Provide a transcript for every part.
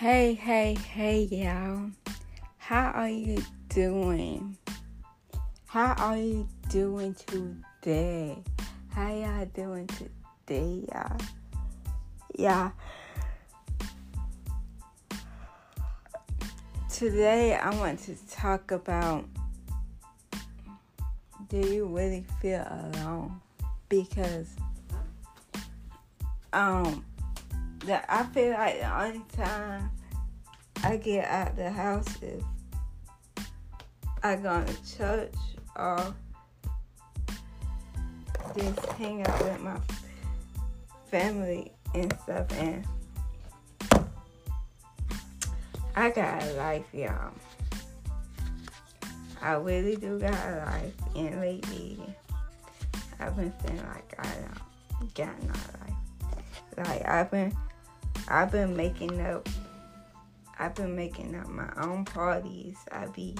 Hey, hey, hey, y'all. How are you doing? How are you doing today? How y'all doing today, y'all? Yeah. Today, I want to talk about do you really feel alone? Because, um, that I feel like the only time I get out the house is I go to church or just hang out with my family and stuff. And I got a life, y'all. I really do got a life. And lately, I've been feeling like I don't got no life. Like I've been I've been making up I've been making up my own parties. I be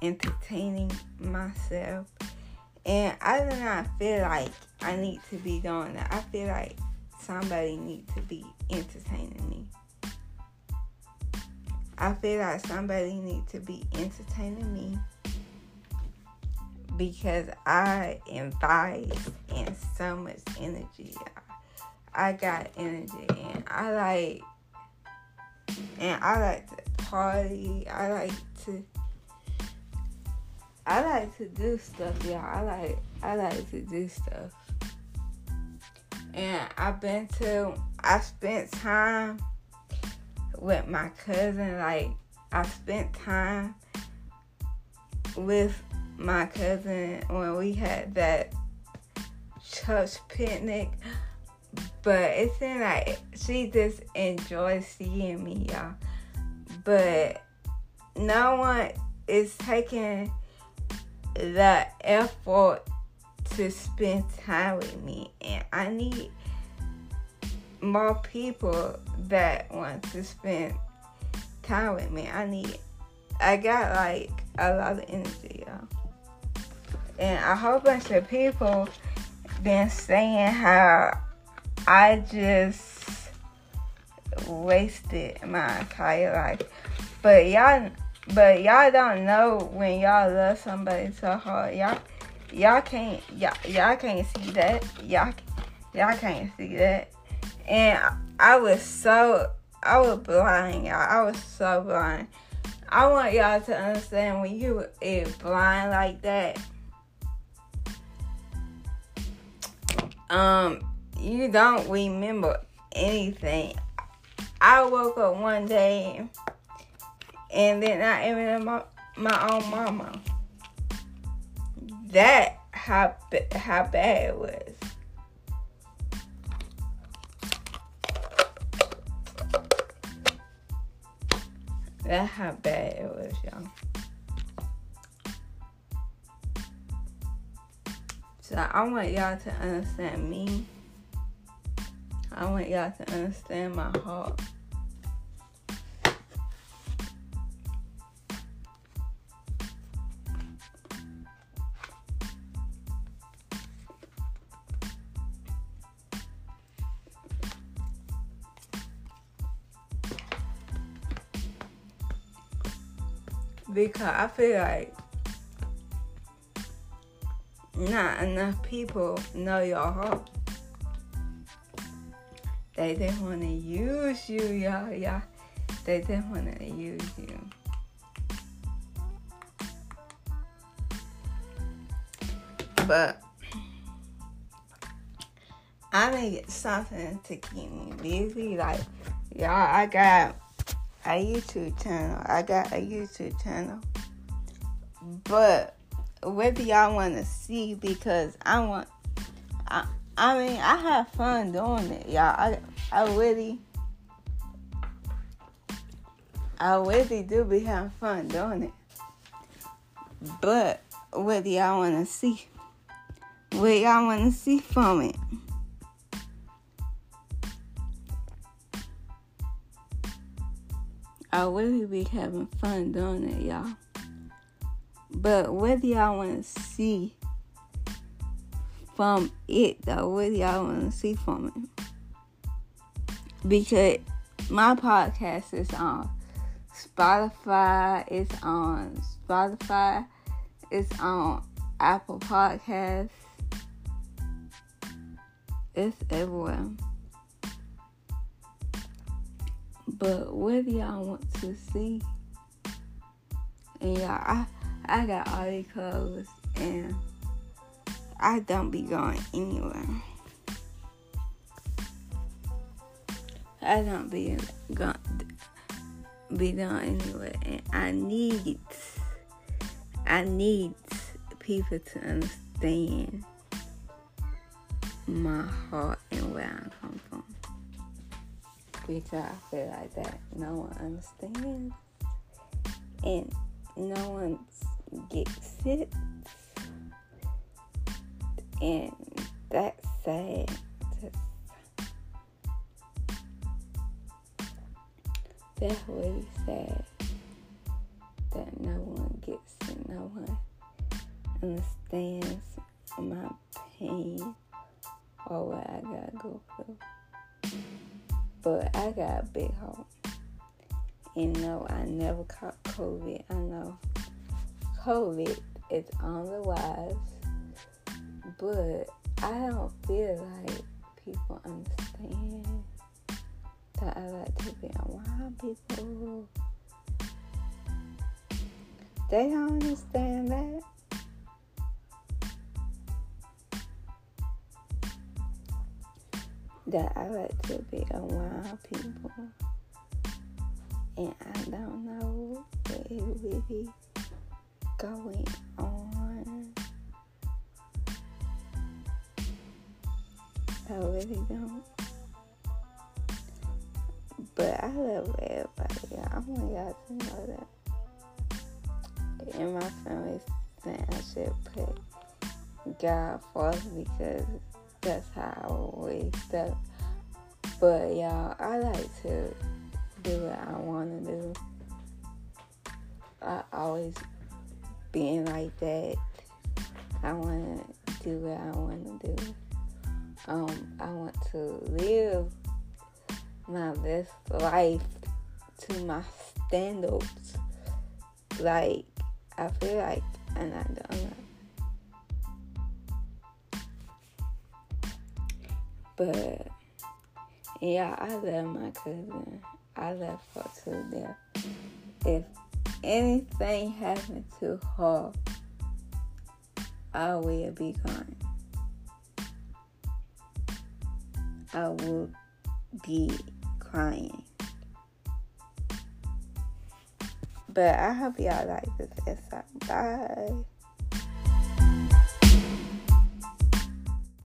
entertaining myself. And I do not feel like I need to be doing that. I feel like somebody needs to be entertaining me. I feel like somebody needs to be entertaining me because I invite in so much energy. I got energy and I like and I like to party. I like to I like to do stuff, y'all. I like I like to do stuff. And I've been to I spent time with my cousin, like I spent time with my cousin when we had that church picnic. But it seemed like she just enjoys seeing me, y'all. But no one is taking the effort to spend time with me. And I need more people that want to spend time with me. I need, I got like a lot of energy, y'all. And a whole bunch of people been saying how I just wasted my entire life. But y'all but y'all don't know when y'all love somebody so hard. Y'all y'all can't y'all, y'all can't see that. Y'all y'all can't see that. And I was so I was blind, y'all. I was so blind. I want y'all to understand when you is blind like that. Um, you don't remember anything. I woke up one day and then I even my my own mama. That how how bad it was. That's how bad it was, y'all. So I want y'all to understand me. I want y'all to understand my heart. Because I feel like not enough people know your heart. They just want to use you, y'all. Y'all, they just want to use you. But I need something to keep me busy. Like, y'all, I got a YouTube channel. I got a YouTube channel. But whether y'all want to see because I want I I mean I have fun doing it, y'all. I I really I really do be having fun doing it. But what do y'all wanna see? What y'all wanna see from it? I really be having fun doing it, y'all. But what do y'all want to see from it, though? What do y'all want to see from it? Because my podcast is on Spotify. It's on Spotify. It's on Apple Podcasts. It's everywhere. But what do y'all want to see? And y'all, I, I got all these clothes and I don't be going anywhere. I don't be going be done anywhere, and I need I need people to understand my heart and where I come from. Because I feel like that no one understands and no one gets it. And that's sad. That's really sad that no one gets it, no one understands my pain or what I gotta go through. But I got a big hope. And no, I never caught COVID. I know COVID is on the rise, but I don't feel like people understand that I like to be around people. They don't understand that. that I like to be around people. And I don't know what is really going on. I really don't. But I love everybody. I want y'all to know that. In my family, I should put God first because that's how I always stuck. But y'all, I like to do what I want to do. I always being like that. I want to do what I want to do. Um, I want to live my best life to my standards. Like I feel like, and I don't. But yeah, I love my cousin. I love her to death. If anything happened to her, I will be gone. I will be crying. But I hope y'all like this episode. Bye.